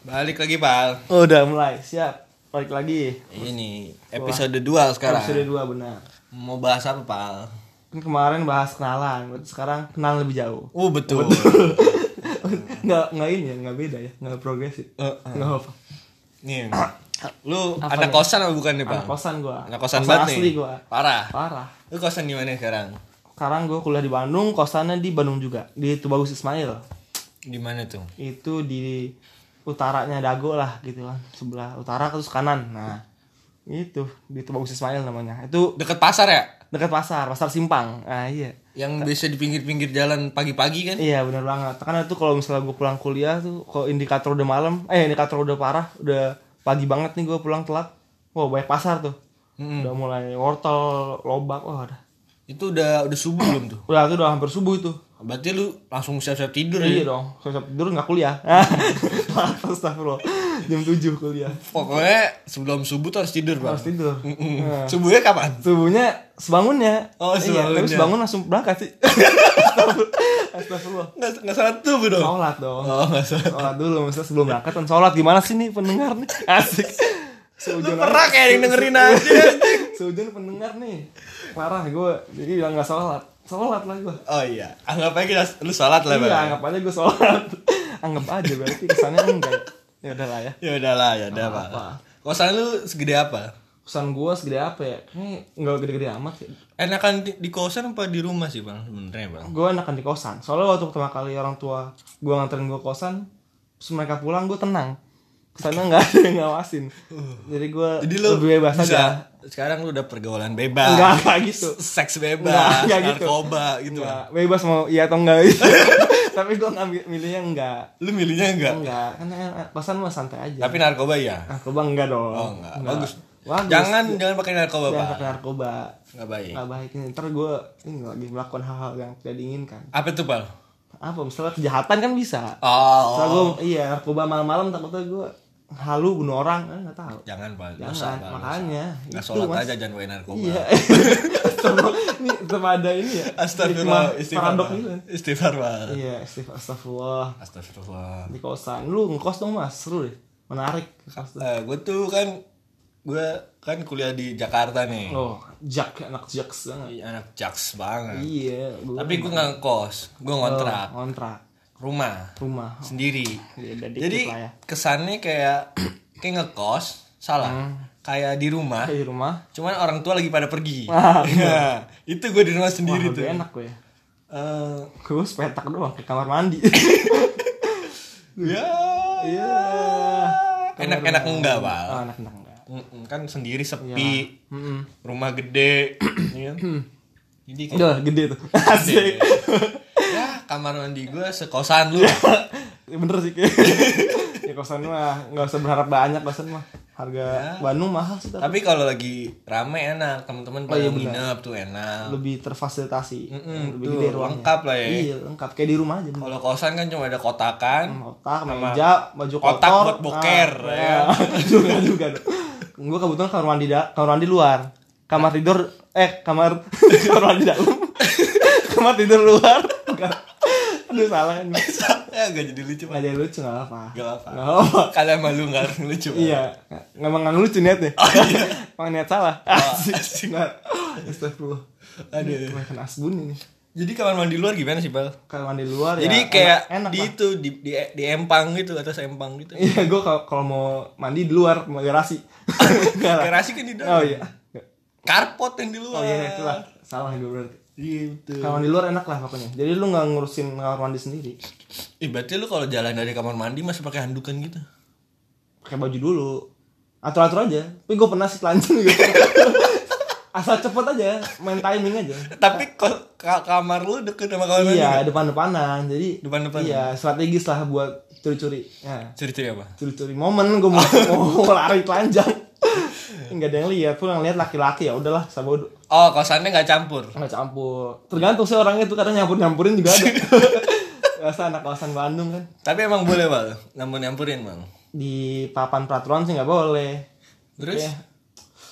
Balik lagi, Pal. Oh, udah mulai, siap. Balik lagi. Ini episode 2 sekarang. Episode 2 benar. Mau bahas apa, Pal? Kan kemarin bahas kenalan, sekarang kenal lebih jauh. Oh, betul. nggak nggak ini ya, nggak beda ya, nggak progresif. Eh, eh. Nggak apa. Nih. Lu Apa anak nih? kosan apa bukan nih, Pal? Anak kosan gua. Anak kosan banget asli nih. gua. Parah. Parah. Lu kosan di mana sekarang? Sekarang gua kuliah di Bandung, kosannya di Bandung juga, di Tubagus Ismail. Di mana tuh? Itu di utaranya Dago lah gitu kan, sebelah utara terus kanan. Nah, itu di Tubagus Ismail namanya. Itu Deket pasar ya? dekat pasar, pasar Simpang. Ah iya. Yang biasa di pinggir-pinggir jalan pagi-pagi kan? Iya benar banget. Karena itu kalau misalnya gue pulang kuliah tuh, kalau indikator udah malam, eh indikator udah parah, udah pagi banget nih gue pulang telat. Wah banyak pasar tuh. Mm-mm. Udah mulai wortel, lobak, wah ada. Itu udah udah subuh belum tuh? Udah itu udah hampir subuh itu. Berarti lu langsung siap-siap tidur Iya ya? dong, saya tidur nggak kuliah. Astagfirullah. Jam 7 kuliah. Pokoknya sebelum subuh tuh harus tidur, Bang. Harus tidur. Mm-mm. Nah. Subuhnya kapan? Subuhnya sebangunnya. Oh, Iya, tapi sebangunnya. sebangun langsung berangkat sih. Astagfirullah. Nggak, nggak salah tuh, dong? Sholat dong. Oh, nggak salah. Sholat dulu, misalnya sebelum berangkat kan sholat gimana sih nih pendengar nih? Asik. Aja- kayak yang dengerin aja, Seujun pendengar nih. Parah gue, jadi bilang gak sholat. Sholat lah gue. Oh iya, anggap aja kita, lu sholat lah, Iya, anggap aja gue sholat. anggap aja berarti kesannya enggak. Ya udah lah ya. Ya udahlah, ya udah, Pak. Apa? Kosan lu segede apa? Pesan gue segede apa ya? Kayaknya enggak gede-gede amat ya. Enakan di, di kosan apa di rumah sih, Bang? Sebenarnya, Bang. Gue enakan di kosan. Soalnya waktu pertama kali orang tua gue nganterin gue kosan, terus mereka pulang gue tenang. Ke sana nggak ada yang ngawasin. Jadi gue Jadi lu lebih bebas bisa, aja. Sekarang lu udah pergaulan bebas. Enggak, enggak gitu. Seks Enggak, bebas, enggak gitu. narkoba gitu. Enggak, bebas mau iya atau enggak gitu. Tapi gue ngambil milihnya enggak. Lu milihnya enggak? Enggak, kan kosan mah santai aja. Tapi narkoba ya? narkoba enggak dong. Oh, enggak. Bagus. Bagus. Jangan jangan pakai narkoba, Jangan Pak. pakai narkoba. Enggak baik. Enggak baik. Ntar gue ini lagi melakukan hal-hal yang tidak diinginkan. Apa tuh, Pal? Apa misalnya kejahatan kan bisa. Oh. Misalnya gue iya narkoba malam-malam takutnya gue halu bunuh orang kan nggak tahu. Jangan, Pal. Jangan, Dosa, Pal. makanya. Enggak Itu, sholat Mas. aja jangan pakai narkoba. Iya. Ini ada ini ya. Astagfirullah, istighfar. Pak. gitu. Istighfar, Pak. Iya, istighfar astagfirullah. Astagfirullah. Di kosan. Lu ngekos dong mas, seru deh. Menarik. Kos. Eh, gue tuh kan gue kan kuliah di Jakarta nih. Oh, jak anak jaks banget. Anak jaks banget. Iya, gua Tapi gue nggak ngekos, gue ngontrak Oh, ngontrak rumah rumah. sendiri. Iya, udah dikit Jadi ya. kesannya kayak kayak ngekos, salah. Kayak di rumah, Kayak di rumah. cuman orang tua lagi pada pergi. Ah, Nah, itu gue di rumah Wah, sendiri lebih tuh. enak gue ya. Eh, Gue sepetak doang ke kamar mandi. ya. Iya. Enak-enak enggak, Oh, Pak? enak-enak enggak. Mm-mm, Kan sendiri sepi, Mm-mm. rumah gede, kan? Jadi kayak Udah gede tuh. Asik. ya kamar mandi gue sekosan lu. Ya, bener sih kayak. ya kosan mah nggak usah berharap banyak kosan mah. Harga Bandung mahal sih tapi Tapi kalau lagi rame enak, teman-teman pada iya, nginep tuh enak. lebih terfasilitasi. Mm-mm, lebih betul. gede ruangnya. Lengkap lah ya. Iya, lengkap kayak di rumah aja. Kalau kosan kan cuma ada kotakan, Otak, meja, baju kotor. kotak buat boker, Ah, ya. juga juga. Gue kebetulan kamar mandi da- kamar mandi luar. Kamar tidur eh kamar kamar mandi dalam. kamar tidur luar. Aduh salah kan. ya gak jadi lucu Pak. jadi lucu. Gak apa. Nggak apa. Kalian malu gak harus lucu. Iya, emang nggak lucu niatnya. Emang niat salah. Asik. asik. Astagfirullah. Aduh. Kebanyakan asbun ini. Jadi kamar mandi luar gimana sih, Bal? Kalau mandi luar ya. Jadi kayak enak, enak di lah. itu di, di di empang gitu atas empang gitu. Iya, gue kalau kalau mau mandi di luar, mau garasi. Garasi kan di dalam. Oh iya. Karpot yang di luar. Oh iya, itulah. Salah gue berarti. Gitu. Kamar mandi luar enak lah pokoknya. Jadi lu nggak ngurusin kamar mandi sendiri. Ih, berarti lu kalau jalan dari kamar mandi masih pakai handukan gitu. Pakai baju dulu. Atur-atur aja. Tapi gue pernah sih telanjang juga. Asal cepet aja, main timing aja. Tapi kok ka- kamar lu deket sama kamar mandi? Iya, depan-depanan. Jadi Depan-depanan? Iya, strategis lah buat curi-curi. Ya, Ciri-ciri apa? curi-curi momen gue mau, mau lari telanjang. Enggak ada yang lihat, pun yang lihat laki-laki ya udahlah, sabodo. Oh, kosannya nggak campur. Nggak campur. Tergantung sih orangnya tuh kadang nyampur-nyampurin juga ada. Biasa anak kawasan Bandung kan. Tapi emang boleh, Bang. Namun nyampurin, Bang. Di papan peraturan sih nggak boleh. Terus? Oke.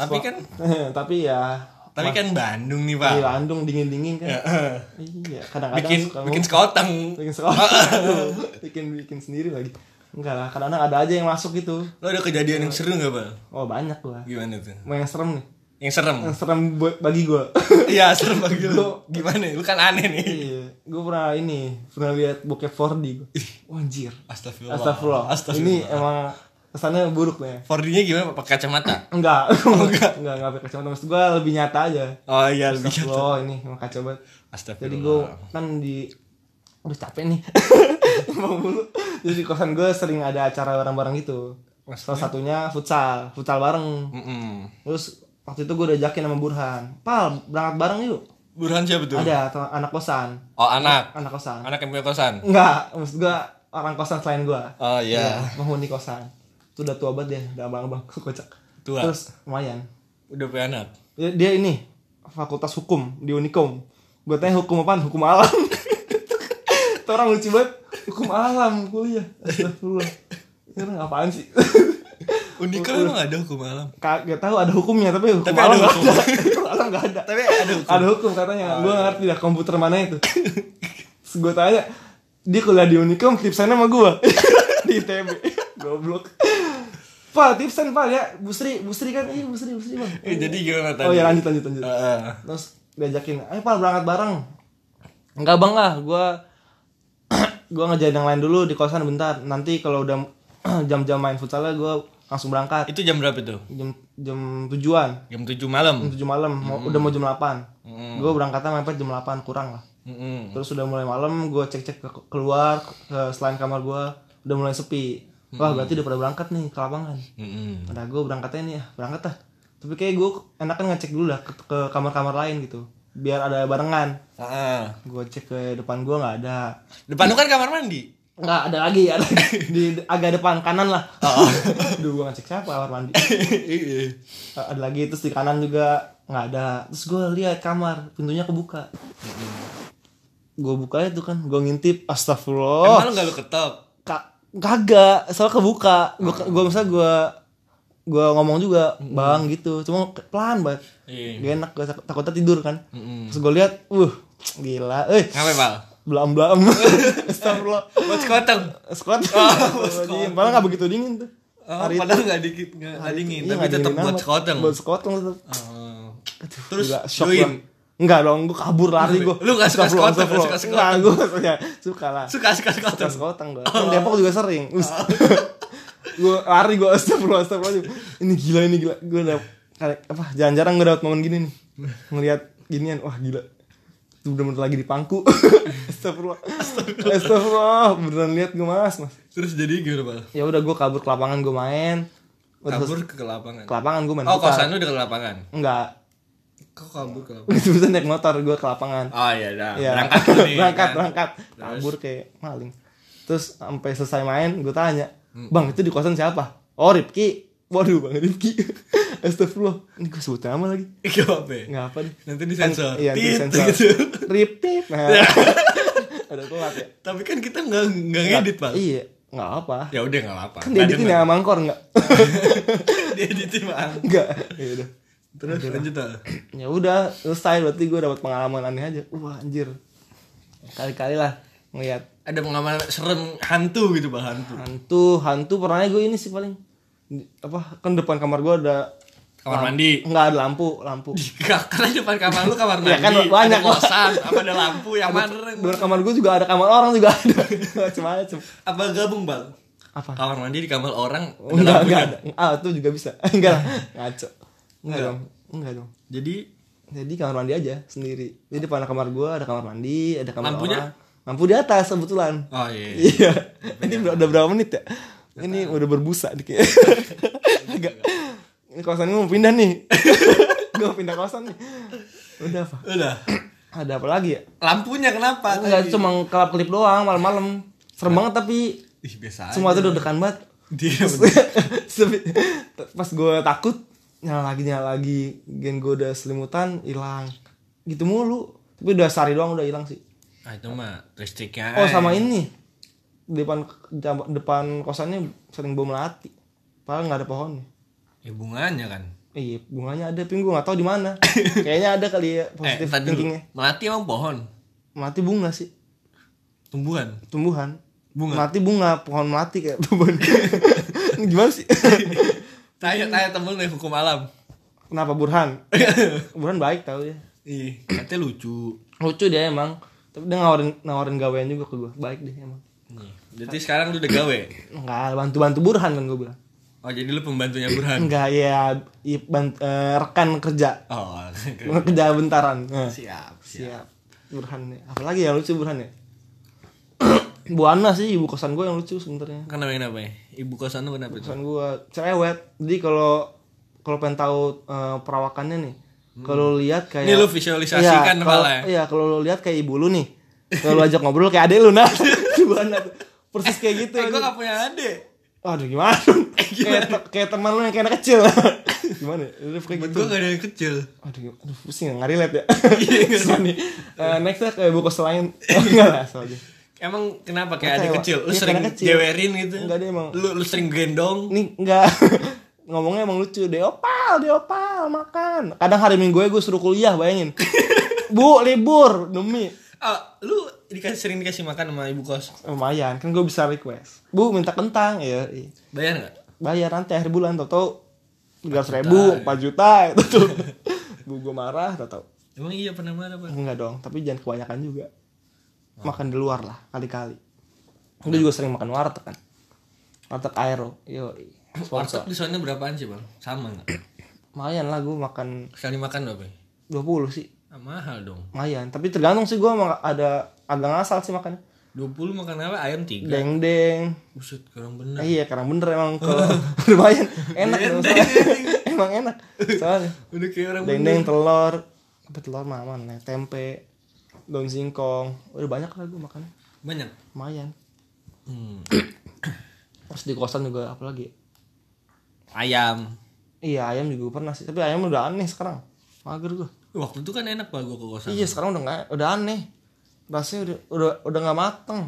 Tapi kan tapi ya tapi kan Bandung nih, Pak. di Bandung dingin-dingin kan. Iya, kadang-kadang bikin suka bikin sekoteng. bikin sekolah. bikin bikin sendiri lagi. Enggak lah, kadang-kadang ada aja yang masuk gitu. Lo ada kejadian yang seru nggak bal? Oh banyak gua. Gimana tuh? Mau yang serem nih. Yang serem? Yang serem bagi gua. Iya serem bagi lo. Gimana? Lu kan aneh nih. iya, gua pernah ini, pernah lihat bokep 4D gua. Wah, anjir. Astagfirullah. Astagfirullah. Ini emang kesannya buruk nih. 4D-nya gimana? Pakai kacamata? Enggak, enggak, enggak, enggak pakai kacamata. Maksud gua lebih nyata aja. Oh iya lebih Astagfirullah, ini emang kacau banget. Astagfirullah. Jadi gue kan di Udah capek nih Mau mulu Jadi di kosan gue sering ada acara bareng-bareng gitu Salah satunya futsal Futsal bareng Mm-mm. Terus waktu itu gue udah ajakin sama Burhan Pal berangkat bareng yuk Burhan siapa tuh? Ada anak kosan Oh anak. Anak kosan Anak yang punya kosan. Enggak Maksud gue orang kosan selain gue Oh iya. Penghuni kosan Itu udah tua banget dia Udah abang-abang kocak Tua. Terus lumayan Udah punya anak. dia, dia ini Fakultas Hukum di Unikom Gue tanya hukum apaan? Hukum alam Itu orang lucu banget Hukum alam kuliah Astagfirullah Ini apaan sih? Unika emang ada hukum alam. Kagak tahu ada hukumnya tapi hukum Tapi alam ada nggak hukum. ada. Hukum alam gak ada. Tapi ada hukum. Ada hukum katanya. Gue gak ngerti dah komputer mana itu. Gue tanya, dia kuliah di Unicom, tipsannya sama gue di ITB. Goblok. Pak, tipsan Pak ya. Busri, Busri kan, iya Busri, Busri bang. Eh, jadi gimana tadi? Oh ya lanjut lanjut lanjut. Heeh. Terus diajakin, ayo Pak berangkat bareng. Enggak bang lah, gue gue ngejain yang lain dulu di kosan bentar. Nanti kalau udah jam-jam main futsalnya gue langsung berangkat. Itu jam berapa tuh? Jam jam tujuan. Jam 7 malam. Jam 7 malam, mau, udah mau jam 8 Mm. Gue berangkatnya mepet jam 8 kurang lah Mm-mm. Terus udah mulai malam, gue cek-cek ke keluar ke selain kamar gue Udah mulai sepi Wah berarti udah pada berangkat nih ke lapangan Mm-mm. Udah gue berangkatnya nih ya, berangkat lah Tapi kayak gue enakan ngecek dulu lah ke kamar-kamar lain gitu Biar ada barengan Ah. Gue cek ke depan gue nggak ada Depan lu kan kamar mandi. Nggak ada lagi, ada di agak depan kanan lah Oh. Duh gue ngecek siapa kamar mandi Iya. ada lagi terus di kanan juga nggak ada terus gue lihat kamar pintunya kebuka gue buka itu kan gue ngintip astagfirullah Emang lu gak lu ketok? Ka- kagak soalnya kebuka gue gue misalnya gue gue ngomong juga bang gitu cuma pelan banget Iya. gak enak gue takut takutnya tidur kan Mm-mm. terus gue lihat uh gila eh Ngapain, Pal? belam belam astagfirullah Buat sekoteng. squad padahal nggak begitu dingin tuh Oh, padahal gak dikit gak, gak dingin, Iya, tapi nggak tetap buat amat. sekoteng. buat sekoteng tetep Oh. Aduh, Terus gila, shock join. Enggak dong, gue kabur lari gue. Lu nggak suka sekoteng, nggak suka sekoteng? Enggak, gue suka, suka lah. Suka suka Suka sekoteng. sekoteng gue. Kan Depok juga sering. gue lari gue astagfirullah astagfirullah. Ini gila ini gila. Gue udah kayak apa? Jarang-jarang gue dapet momen gini nih. Ngelihat ginian, wah gila. Itu bener-bener lagi di pangku. astagfirullah. Astagfirullah. Beneran lihat gue mas, mas. Terus jadi gimana, Pal? Ya udah gue kabur ke lapangan gue main. Terus Kabur ke lapangan. ke lapangan gue main Oh, kosan lu dekat lapangan. Enggak. Kok kabur ke lapangan? Itu naik motor gue ke lapangan. Oh iya dah. Iya. Berangkat nih. berangkat, kan? berangkat. Kabur kayak maling. Terus sampai selesai main, gue tanya, bang itu di kosan siapa? Oh Ripki. Waduh bang Ripki. Astagfirullah. Ini gue sebut nama lagi. Gak apa ya? Nggak apa deh. Nanti disensor. Iya, disensor. gitu. Rip tip. Nah. Ada telat ya. Tapi kan kita nggak nggak ngedit, Pal. Iya. Nggak apa. Ya udah nggak apa. Kan dieditin ya sama Angkor nggak? Dia editin, Bang. Nggak. Ya udah. Terus lanjut Pal. Ya udah selesai berarti gue dapat pengalaman aneh aja. Wah anjir. Kali-kali lah ngeliat. Ada pengalaman serem hantu gitu, Bang, hantu. hantu hantu pernah gue ini sih paling. Apa kan depan kamar gue ada Kamar mandi. nggak ada lampu lampu. Karena depan kamar lu kamar mandi. Ya kan banyak, ada kosan, apa ada lampu yang mana? luar kamar gue juga ada kamar orang juga ada. Macam-macam Apa gabung, Bang? apa? Kamar mandi di kamar orang ada enggak enggak. Ada ah itu juga bisa. Enggak lah ngaco. Enggak dong enggak dong. Jadi? Jadi kamar mandi aja sendiri. Jadi depan kamar gue ada kamar mandi ada kamar Lampunya? orang lampu di atas kebetulan. Oh iya. iya. Ini ber- udah berapa menit ya? Ini udah berbusa dikit agak ini kosan gue mau pindah nih. Gue mau pindah kosan nih. Udah apa Udah. ada apa lagi ya? Lampunya kenapa? enggak cuma kelap kelip doang malam-malam. Serem banget tapi Ih, biasa semua aja. tuh udah dekan banget. Dia pas gue takut nyala lagi nyala lagi. Gen gue udah selimutan hilang. Gitu mulu. Tapi udah sehari doang udah hilang sih Ah, itu mah listriknya. oh sama ini depan depan kosannya sering bom melati padahal nggak ada pohonnya Ya bunganya kan. iya bunganya ada tapi gue nggak tahu di mana kayaknya ada kali ya Eh, positif dulu. thinkingnya Melati emang pohon. melati bunga sih Tumbuhan. tumbuhan Bunga. Mati bunga, pohon mati kayak pohon. Gimana sih? Tanya tanya temen nih hukum alam. Kenapa Burhan? Burhan baik tau ya. Iya, katanya lucu. Lucu dia emang. Tapi dia nawarin nawarin gawean juga ke gue. Baik deh emang. Nih, Berarti sekarang lu udah gawe. Enggak, bantu-bantu Burhan kan gue bilang. Oh, jadi lu pembantunya Burhan. Enggak ya, i- bant- eh, rekan kerja. Oh, kerja bentaran. Nah, siap, siap. siap. Burhan nih. Apalagi yang lucu Burhan ya? Bu Ana sih ibu kosan gue yang lucu sebenarnya. Kenapa kenapa ya? Ibu kosan lu kenapa itu? Kosan gue cerewet. Jadi kalau kalau pengen tahu eh, perawakannya nih, kalau lihat kayak Ini lu visualisasikan Iya, kepala kalau- ya? Iya, kalau lu lihat kayak ibu lu nih. Kalau lu ajak ngobrol kayak adek lu nah. Bu Ana tuh. Persis kayak gitu. Eh, anjing. gak punya adik. Aduh gimana? kayak te- kayak teman lu yang kayak anak kecil. gimana? Lu kayak gitu. gua gak ada yang kecil. Aduh, aduh pusing nggak relate ya. Susah nih. Eh, next ya kayak buku selain. Oh, enggak lah soalnya. Emang kenapa kayak adik kecil? Lu iya, sering kecil. jewerin gitu? Enggak, dia emang- Lu, lu sering gendong? Nih enggak. Ngomongnya emang lucu. Deopal, deopal, makan. Kadang hari minggu gue suruh kuliah, bayangin. Bu, libur demi. Ah, lu dikasih sering dikasih makan sama ibu kos. Lumayan, kan gue bisa request. Bu, minta kentang. Ya. Bayar nggak? bayar nanti akhir bulan tau tau tiga ribu empat juta itu tuh bu gue marah tau tau Emang iya pernah marah pak? enggak dong tapi jangan kebanyakan juga makan di luar lah kali-kali gue juga sering makan warteg kan warteg aero yo sponsor Warteg di sana berapaan sih bang? Sama nggak? Lumayan lah gue makan Sekali makan berapa? ya? 20 sih Ah, mahal dong. lumayan tapi tergantung sih gue ada agak ngasal sih makannya 20 makan apa? Ayam 3. deng deng Buset, kurang bener. eh, iya karena bener emang kalau lumayan enak dong, soalnya. emang enak soalnya Udah kayak orang dendeng telur apa telur mah aman ya tempe daun singkong udah banyak lah gue makan Banyak. lumayan Hmm. terus di kosan juga apalagi Ayam. Iya ayam juga pernah sih tapi ayam udah aneh sekarang mager gue Waktu itu kan enak pak gua ke kosan. iya sekarang udah nggak udah aneh rasanya udah udah udah nggak mateng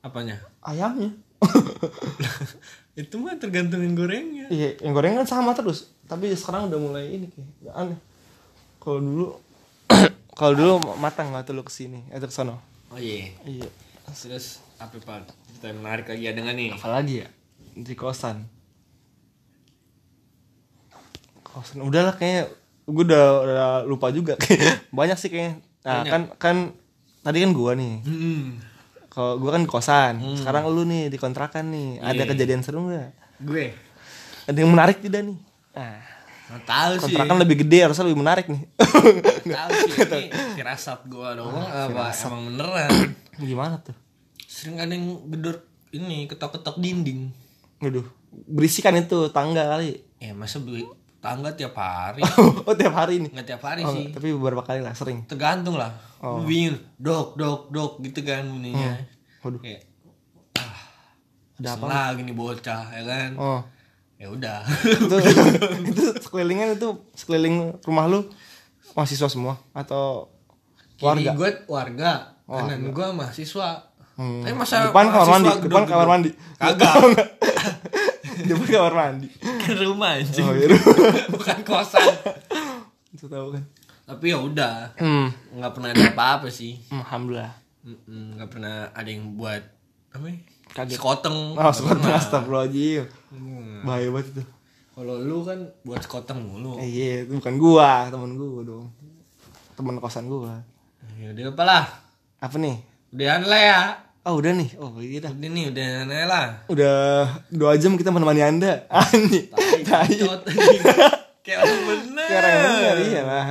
Apanya? ayamnya itu mah tergantung yang gorengnya. iya yang goreng kan sama terus tapi sekarang udah mulai ini kayak udah aneh kalau dulu kalau dulu matang nggak tuh lu ke sini eh terus sono Oh iya. iya Terus apa pak? Kita menarik lagi ada nggak nih? apalagi ya di kosan kosan udahlah kayaknya gue udah, udah lupa juga banyak sih kayaknya nah Banyak. kan kan tadi kan gua nih Hmm. kalau gua kan kosan sekarang lu nih di kontrakan nih ada Iya. kejadian seru nggak Gue. ada yang menarik tidak nih nah Nggak tahu sih. kontrakan lebih gede harusnya lebih menarik nih Nggak tahu sih. Ini firasat gua doang apa emang beneran. gimana tuh Sering ada yang gedor ini ketok-ketok dinding. Waduh, berisikan itu tangga kali. Ya masa beli tangga tiap hari? oh tiap hari nih. Nggak tiap hari Oh, sih. tapi beberapa kali lah sering. Tergantung lah. Oh. Lu bingung, dok, dok, dok gitu kan bunyinya. Waduh, Kayak ada apa? lagi nih bocah ya kan. Oh, Ya udah. itu itu sekelilingnya itu sekeliling rumah lu mahasiswa semua atau Kiri warga? gue warga, kanan gue mahasiswa. Hmm. Tapi masa depan kamar mandi, depan kamar mandi. Kagak. depan kamar mandi. kan rumah anjing. Oh, iya. Bukan kosan. Itu tahu kan. Tapi ya udah, Hmm, nggak pernah ada apa-apa sih. alhamdulillah. Mm-mm, nggak pernah ada yang buat apa ya? Kaget. Sekoteng. Oh, pernah. astagfirullahaladzim. Hmm. Bahaya banget itu. Kalau lu kan buat sekoteng mulu. Eh, iya, itu bukan gua, temen gua dong. Temen kosan gua. Ya udah apalah. Apa nih? Udahan lah ya. Oh, udah nih. Oh, iya dah. Udah nih, udahan aja lah. Udah dua jam kita menemani anda Tai Bacot, anjing. Kayak orang bener. Sekarang bener iya lah